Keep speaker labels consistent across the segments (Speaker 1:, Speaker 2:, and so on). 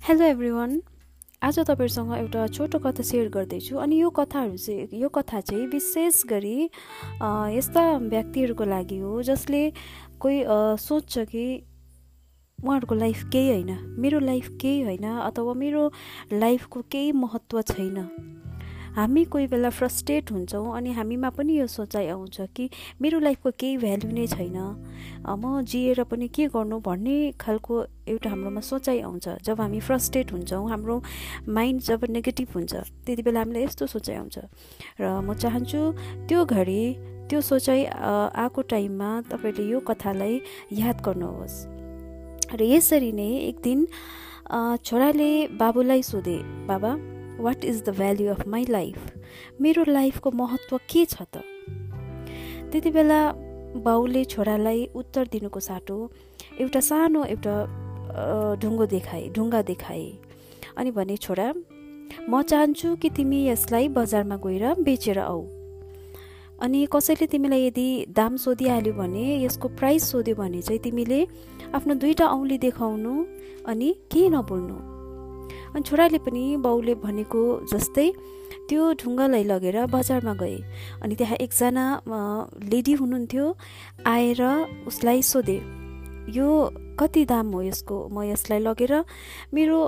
Speaker 1: Hello everyone आज तपाईँहरूसँग एउटा छोटो कथा सेयर गर्दैछु अनि यो कथाहरू चाहिँ यो कथा चाहिँ विशेष गरी यस्ता व्यक्तिहरूको लागि हो जसले कोही सोध्छ कि उहाँहरूको लाइफ केही होइन। मेरो लाइफ केही होइन अथवा मेरो लाइफको केही महत्त्व छैन। हामी कोही बेला फ्रस्ट्रेट हुन्छौँ अनि हामीमा पनि यो सोचाइ आउँछ कि मेरो लाइफको केही भ्यालु नै छैन। म जिएर पनि के गर्नु भन्ने खालको एउटा हाम्रोमा सोचाइ आउँछ। जब हामी फ्रस्ट्रेट हुन्छौँ हाम्रो माइन्ड जब नेगेटिभ हुन्छ त्यति बेला हामीलाई यस्तो सोचाइ आउँछ। र म चाहन्छु त्यो घडी त्यो सोचाइ आएको टाइममा तपाईँले यो कथालाई याद गर्नुहोस्। र यसरी नै एक दिन छोराले बाबुलाई सोधे बाबा what is the value of my life मेरो लाइफको महत्त्व के छ त? त्यति बेला बाउले छोरालाई उत्तर दिनुको साटो एउटा सानो एउटा ढुङ्गो देखाए ढुङ्गा देखाए। अनि भने छोरा म चाहन्छु कि तिमी यसलाई बजारमा गएर बेचेर आऊ। अनि कसैले तिमीलाई यदि दाम सोधिहाल्यो भने यसको प्राइस सोध्यो भने चाहिँ तिमीले आफ्नो दुईवटा औँली देखाउनु अनि केही नबोल्नु? अनि छोराले पनि बाउले भनेको जस्तै त्यो ढुङ्गालाई लगेर बजारमा गए। अनि त्यहाँ एकजना लेडी हुनुहुन्थ्यो आएर उसलाई सोधे यो कति दाम हो यसको? म यसलाई लगेर मेरो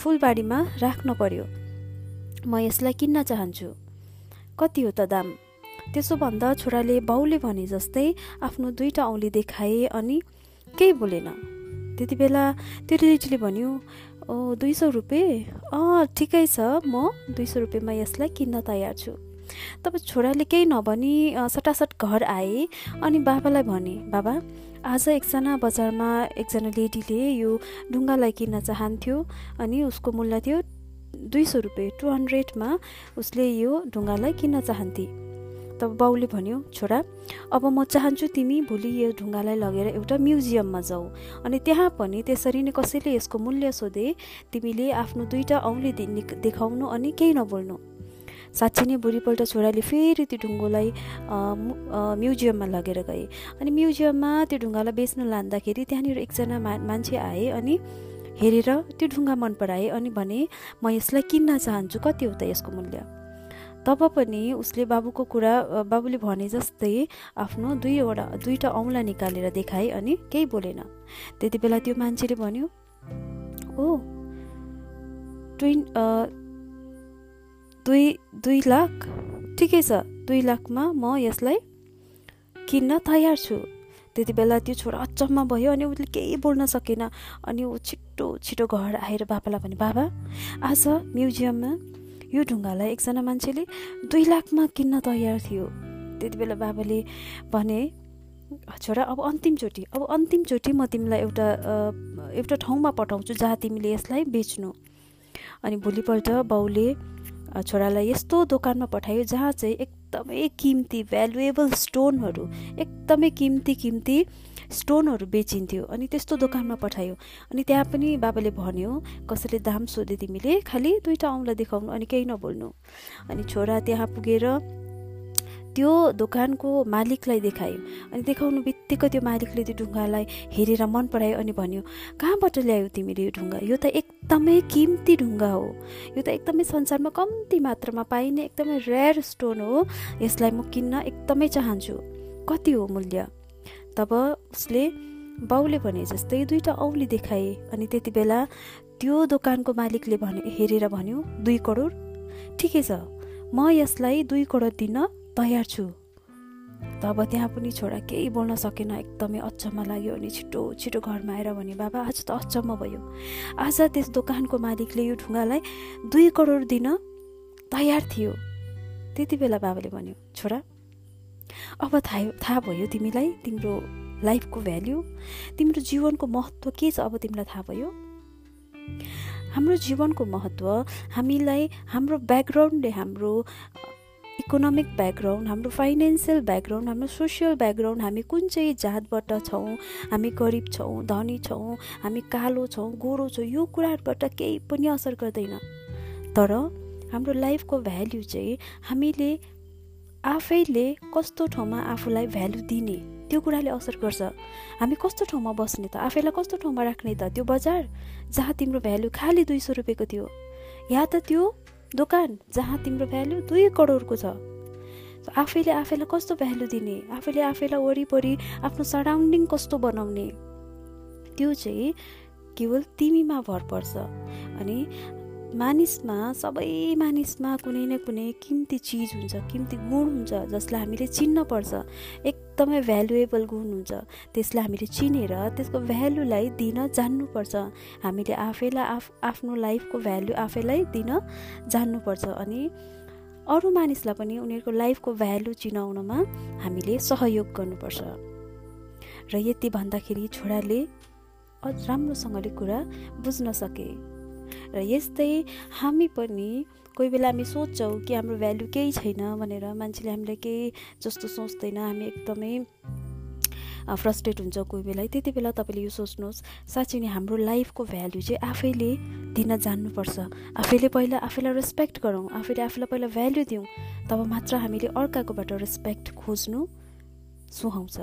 Speaker 1: फुलबारीमा राख्न पर्यो। म यसलाई किन्न चाहन्छु। कति हो त दाम? त्यसो भन्दा छोराले बाउले भने जस्तै आफ्नो दुईवटा औँली देखाए अनि केही बोलेन। त्यति बेला त्यो लेडीले भन्यो दुई सौ रुपियाँ अँ ठिकै छ म दुई सौ रुपियाँमा यसलाई किन्न तयार छु। तब छोराले केही नभनी सटासट घर आए अनि बाबालाई भने बाबा आज एकजना बजारमा एकजना लेडीले यो ढुङ्गालाई किन्न चाहन्थ्यो अनि उसको मूल्य थियो दुई सौ रुपियाँ टु हन्ड्रेडमा उसले यो ढुङ्गालाई किन्न चाहन्थे। तब बाउले भन्यो छोरा अब म चाहन्छु तिमी भोलि यो ढुङ्गालाई लगेर एउटा म्युजियममा जाऊ। अनि त्यहाँ पनि त्यसरी नै कसैले यसको मूल्य सोधे तिमीले आफ्नो दुईवटा औँली देखाउनु अनि केही नबोल्नु। साँच्ची नै भोलिपल्ट छोराले फेरि त्यो ढुङ्गोलाई म्युजियममा लगेर गए। अनि म्युजियममा त्यो ढुङ्गालाई बेच्न लाँदाखेरि त्यहाँनिर एकजना मा मान्छे आए अनि हेरेर त्यो ढुङ्गा मन पराए अनि भने म यसलाई किन्न चाहन्छु कति हो त यसको मूल्य? तब पनि उसले बाबुको कुरा बाबुले भने जस्तै आफ्नो दुईवटा दुईवटा औँला निकालेर देखाए अनि केही बोलेन। त्यति बेला त्यो मान्छेले भन्यो ओ ट्वेन् दुई दुई लाख? ठिकै छ दुई लाखमा म यसलाई किन्न तयार छु। त्यति बेला त्यो छोरा अचम्म भयो अनि उसले केही बोल्न सकेन। अनि ऊ छिटो छिटो घर आएर बाबालाई भने बाबा आज म्युजियममा यो ढुङ्गालाई एकजना मान्छेले दुई लाखमा किन्न तयार थियो। त्यति बेला बाबाले भने छोरा अब अन्तिमचोटि अब अन्तिमचोटि म तिमीलाई एउटा एउटा ठाउँमा पठाउँछु जहाँ तिमीले यसलाई बेच्नु। अनि भोलिपल्ट बाउले छोरालाई यस्तो दोकानमा पठायो जहाँ चाहिँ एकदमै किम्ती भ्यालुएबल स्टोनहरू एकदमै किम्ती किम्ती स्टोनहरू बेचिन्थ्यो अनि त्यस्तो दोकानमा पठायो। अनि त्यहाँ पनि बाबाले भन्यो कसैले दाम सोधे तिमीले? खालि दुईवटा औँला देखाउनु अनि केही नबोल्नु। अनि छोरा त्यहाँ पुगेर त्यो दोकानको मालिकलाई देखायो। अनि देखाउनु बित्तिकै त्यो मालिकले त्यो ढुङ्गालाई हेरेर मन परायो अनि भन्यो कहाँबाट ल्यायो तिमीले यो ढुङ्गा? यो त एकदमै किम्ती ढुङ्गा हो। यो त एकदमै संसारमा कम्ती मात्रामा पाइने एकदमै रेयर स्टोन हो। यसलाई म किन्न एकदमै चाहन्छु। कति हो मूल्य? तब उसले बाउले भने जस्तै दुईवटा औँली देखाए। अनि त्यति बेला त्यो दोकानको मालिकले भने हेरेर भन्यो दुई करोड? ठिकै छ म यसलाई दुई करोड दिन तयार छु। तब त्यहाँ पनि छोरा केही बोल्न सकेन एकदमै अचम्म लाग्यो अनि छिटो छिटो घरमा आएर भने बाबा आज त अचम्म भयो। आज त्यस दोकानको मालिकले यो ढुङ्गालाई दुई करोड दिन तयार थियो। त्यति बेला बाबाले भन्यो छोरा अब थाहा थाहा भयो तिमीलाई तिम्रो लाइफको भ्याल्यु तिम्रो जीवनको महत्त्व के छ अब तिमीलाई थाहा भयो? हाम्रो जीवनको महत्त्व हामीलाई हाम्रो ब्याकग्राउन्डले हाम्रो इकोनोमिक ब्याकग्राउन्ड हाम्रो फाइनेन्सियल ब्याकग्राउन्ड हाम्रो सोसियल ब्याकग्राउन्ड हामी कुन चाहिँ जातबाट छौँ हामी गरिब छौँ धनी छौँ हामी कालो छौँ गोरो छौँ यो कुराहरूबाट केही पनि असर गर्दैन। तर हाम्रो लाइफको भ्याल्यु चाहिँ हामीले आफैले कस्तो ठाउँमा आफूलाई भ्यालु दिने त्यो कुराले असर गर्छ। हामी कस्तो ठाउँमा बस्ने त? आफैलाई कस्तो ठाउँमा राख्ने त? त्यो बजार जहाँ तिम्रो भ्यालु खालि दुई सौ रुपियाँको थियो। या त त्यो दोकान जहाँ तिम्रो भ्यालु दुई करोडको छ। आफैले आफैलाई कस्तो भ्यालु दिने? आफैले आफैलाई वरिपरि आफ्नो सराउन्डिङ कस्तो बनाउने? त्यो चाहिँ केवल तिमीमा भर पर्छ। अनि मानिसमा सबै मानिसमा कुनै न कुनै किम्ती चिज हुन्छ किम्ती गुण हुन्छ जसलाई हामीले चिन्न पर्छ एकदमै भ्यालुएबल गुण हुन्छ। त्यसलाई हामीले चिनेर त्यसको भ्यालुलाई दिन जान्नुपर्छ हामीले आफैलाई आफ आफ्नो लाइफको भ्यालु आफैलाई दिन जान्नुपर्छ अनि अरू मानिसलाई पनि उनीहरूको लाइफको भ्यालु चिनाउनमा हामीले सहयोग गर्नुपर्छ। र यति भन्दाखेरि छोराले अझ राम्रोसँगले कुरा बुझ्न सके। र यस्तै हामी पनि कोही बेला हामी सोच्छौँ कि हाम्रो भ्यालु केही छैन भनेर मान्छेले हामीलाई केही जस्तो सोच्दैन। हामी एकदमै फ्रस्ट्रेट हुन्छ कोही बेला। त्यति बेला तपाईँले यो सोच्नुहोस् साँच्चै नै हाम्रो लाइफको भ्यालु चाहिँ आफैले दिन जान्नुपर्छ। आफैले पहिला आफैलाई रेस्पेक्ट गरौँ आफैले आफूलाई पहिला भ्यालु दिउँ तब मात्र हामीले अर्काकोबाट रेस्पेक्ट खोज्नु सुहाउँछ।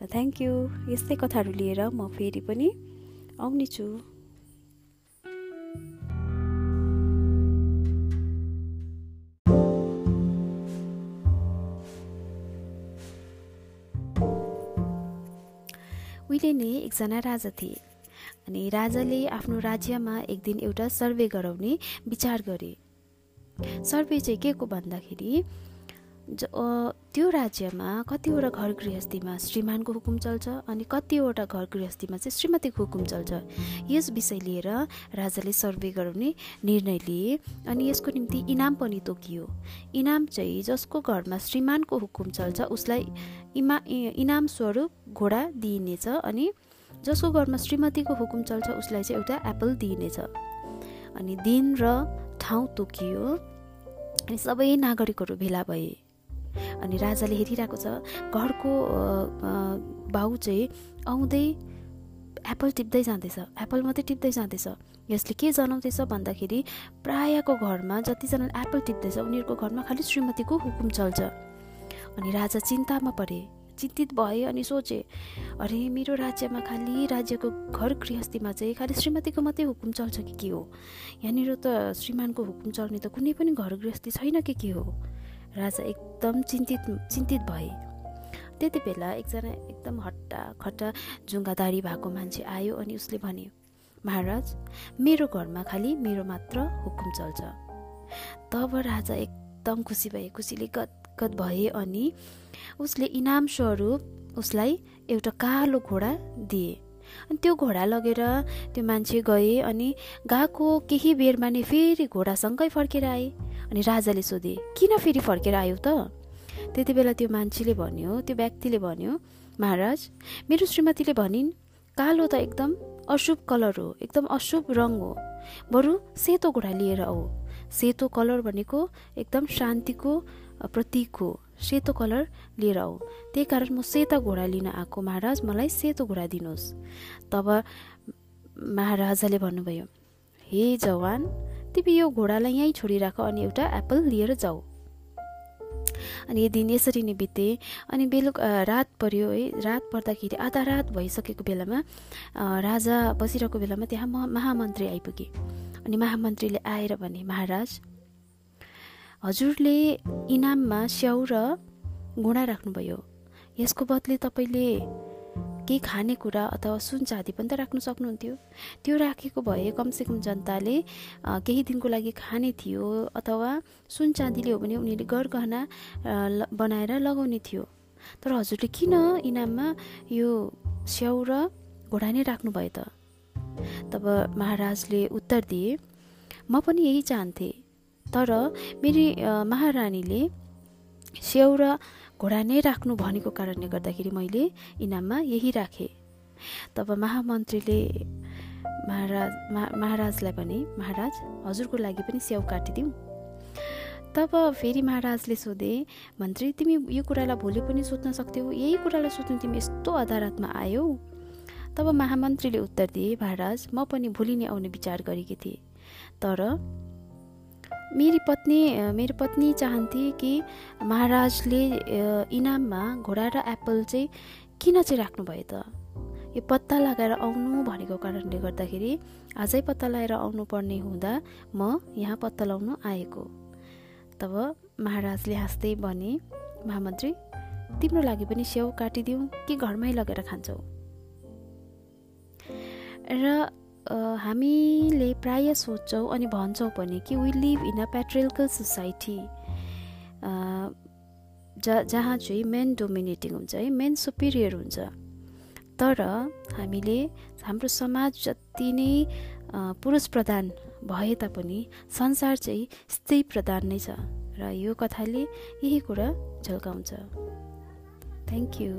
Speaker 1: र थ्याङ्क यू यस्तै कथाहरू लिएर म फेरि पनि आउने छु। नै एकजना राजा थिए अनि राजाले आफ्नो राज्यमा एक दिन एउटा सर्वे गराउने विचार गरे। सर्वे चाहिँ के को भन्दाखेरि त्यो राज्यमा कतिवटा घर गृहस्थीमा श्रीमानको हुकुम चल्छ अनि कतिवटा घर गृहस्थीमा चाहिँ श्रीमतीको हुकुम चल्छ। यस विषय लिएर राजाले सर्वे गराउने निर्णय लिए अनि यसको निम्ति इनाम पनि तोकियो। इनाम चाहिँ जसको घरमा श्रीमानको हुकुम चल्छ उसलाई इमा इनाम स्वरूप घोडा दिइनेछ अनि जसको घरमा श्रीमतीको हुकुम चल्छ उसलाई चाहिँ एउटा एप्पल दिइनेछ। अनि दिन र ठाउँ तोकियो अनि सबै नागरिकहरू भेला भए। अनि राजाले हेरिरहेको छ घरको बाउ चाहिँ आउँदै एप्पल टिप्दै जाँदैछ। एप्पल मात्रै टिप्दै जाँदैछ। यसले के जनाउँदैछ भन्दाखेरि प्रायको घरमा जतिजना एप्पल टिप्दैछ उनीहरूको घरमा खालि श्रीमतीको हुकुम चल्छ। अनि राजा चिन्तामा परे चिन्तित भए अनि सोचे अरे मेरो राज्यमा खालि राज्यको घर गृहस्थीमा चाहिँ खालि श्रीमतीको मात्रै हुकुम चल्छ कि के हो? यहाँनिर त श्रीमानको हुकुम चल्ने त कुनै पनि घर गृहस्थी छैन कि के हो? राजा एकदम चिन्तित चिन्तित भए। त्यति बेला एकजना एकदम हट्टा खट्टा जुङ्गादारी भएको मान्छे आयो अनि उसले भन्यो महाराज मेरो घरमा खालि मेरो मात्र हुकुम चल्छ। तब राजा एकदम खुसी भए खुसीले गदगद भए अनि उसले इनाम स्वरूप उसलाई एउटा कालो घोडा दिए। अनि त्यो घोडा लगेर त्यो मान्छे गए अनि गएको केही बेरमा नै फेरि घोडासँगै फर्केर आए। अनि राजाले सोधे किन फेरि फर्केर आयो त? त्यति बेला त्यो मान्छेले भन्यो त्यो व्यक्तिले भन्यो महाराज मेरो श्रीमतीले भनिन् कालो त एकदम अशुभ कलर हो एकदम अशुभ रङ हो। बरु सेतो घोडा लिएर आऊ। सेतो कलर भनेको एकदम शान्तिको प्रतीक हो। सेतो कलर लिएर आऊ। त्यही कारण म सेता घोडा लिन आएको महाराज मलाई सेतो घोडा दिनुहोस्। तब महाराजाले भन्नुभयो हे जवान तिमी यो घोडालाई यहीँ छोडिराख अनि एउटा एप्पल लिएर जाऊ। अनि दिन यसरी नै बिते। अनि बेलुका रात पर्यो है। रात पर्दाखेरि आधा रात भइसकेको बेलामा राजा बसिरहेको बेलामा त्यहाँ महामन्त्री आइपुगे। अनि महामन्त्रीले आएर भने महाराज हजुरले इनाममा स्याउ र घोडा राख्नुभयो। यसको बदले तपाईँले केही खानेकुरा अथवा सुन चाँदी पनि त राख्नु सक्नुहुन्थ्यो। त्यो राखेको भए कमसेकम जनताले केही दिनको लागि खाने थियो अथवा सुन चाँदीले हो भने उनीहरूले गरगहना बनाएर लगाउने थियो। तर हजुरले किन इनाममा यो स्याउ र घोडा नै राख्नुभयो त? तब महाराजले उत्तर दिए म पनि यही चाहन्थेँ। तर मेरी महारानीले स्याउ र घोडा नै राख्नु भनेको कारणले गर्दाखेरि मैले इनाममा यही राखेँ। तब महामन्त्रीले महाराज महाराजलाई भने महाराज हजुरको लागि पनि स्याउ काटिदिउँ। तब फेरि महाराजले सोधे मन्त्री तिमी यो कुरालाई भोलि पनि सोध्न सक्थ्यौ? यही कुरालाई सोध्नु तिमी यस्तो अदालतमा आयौ? तब महामन्त्रीले उत्तर दिए महाराज म पनि भोलि नै आउने विचार गरेकी थिएँ। तर मेरी पत्नी मेरो पत्नी चाहन्थे कि महाराजले इनाममा घोडा र एप्पल चाहिँ किन चाहिँ राख्नुभयो त? यो पत्ता लगाएर आउनु भनेको कारणले गर्दाखेरि आजै पत्ता लगाएर आउनुपर्ने हुँदा म यहाँ पत्ता लगाउनु आएको। तब महाराजले हाँस्दै भने महामन्त्री तिम्रो लागि पनि स्याउ काटिदिउँ कि घरमै लगेर खान्छौ? र हामीले प्राय सोच्छौँ अनि भन्छौँ पनि कि we live in a patriarchal society ज जहाँ चाहिँ मेन डोमिनेटिङ हुन्छ है मेन सुपिरियर हुन्छ। तर हामीले हाम्रो समाज जति नै पुरुष प्रधान भए तापनि संसार चाहिँ स्त्री प्रधान नै छ। र यो कथाले यही कुरा झल्काउँछ। Thank you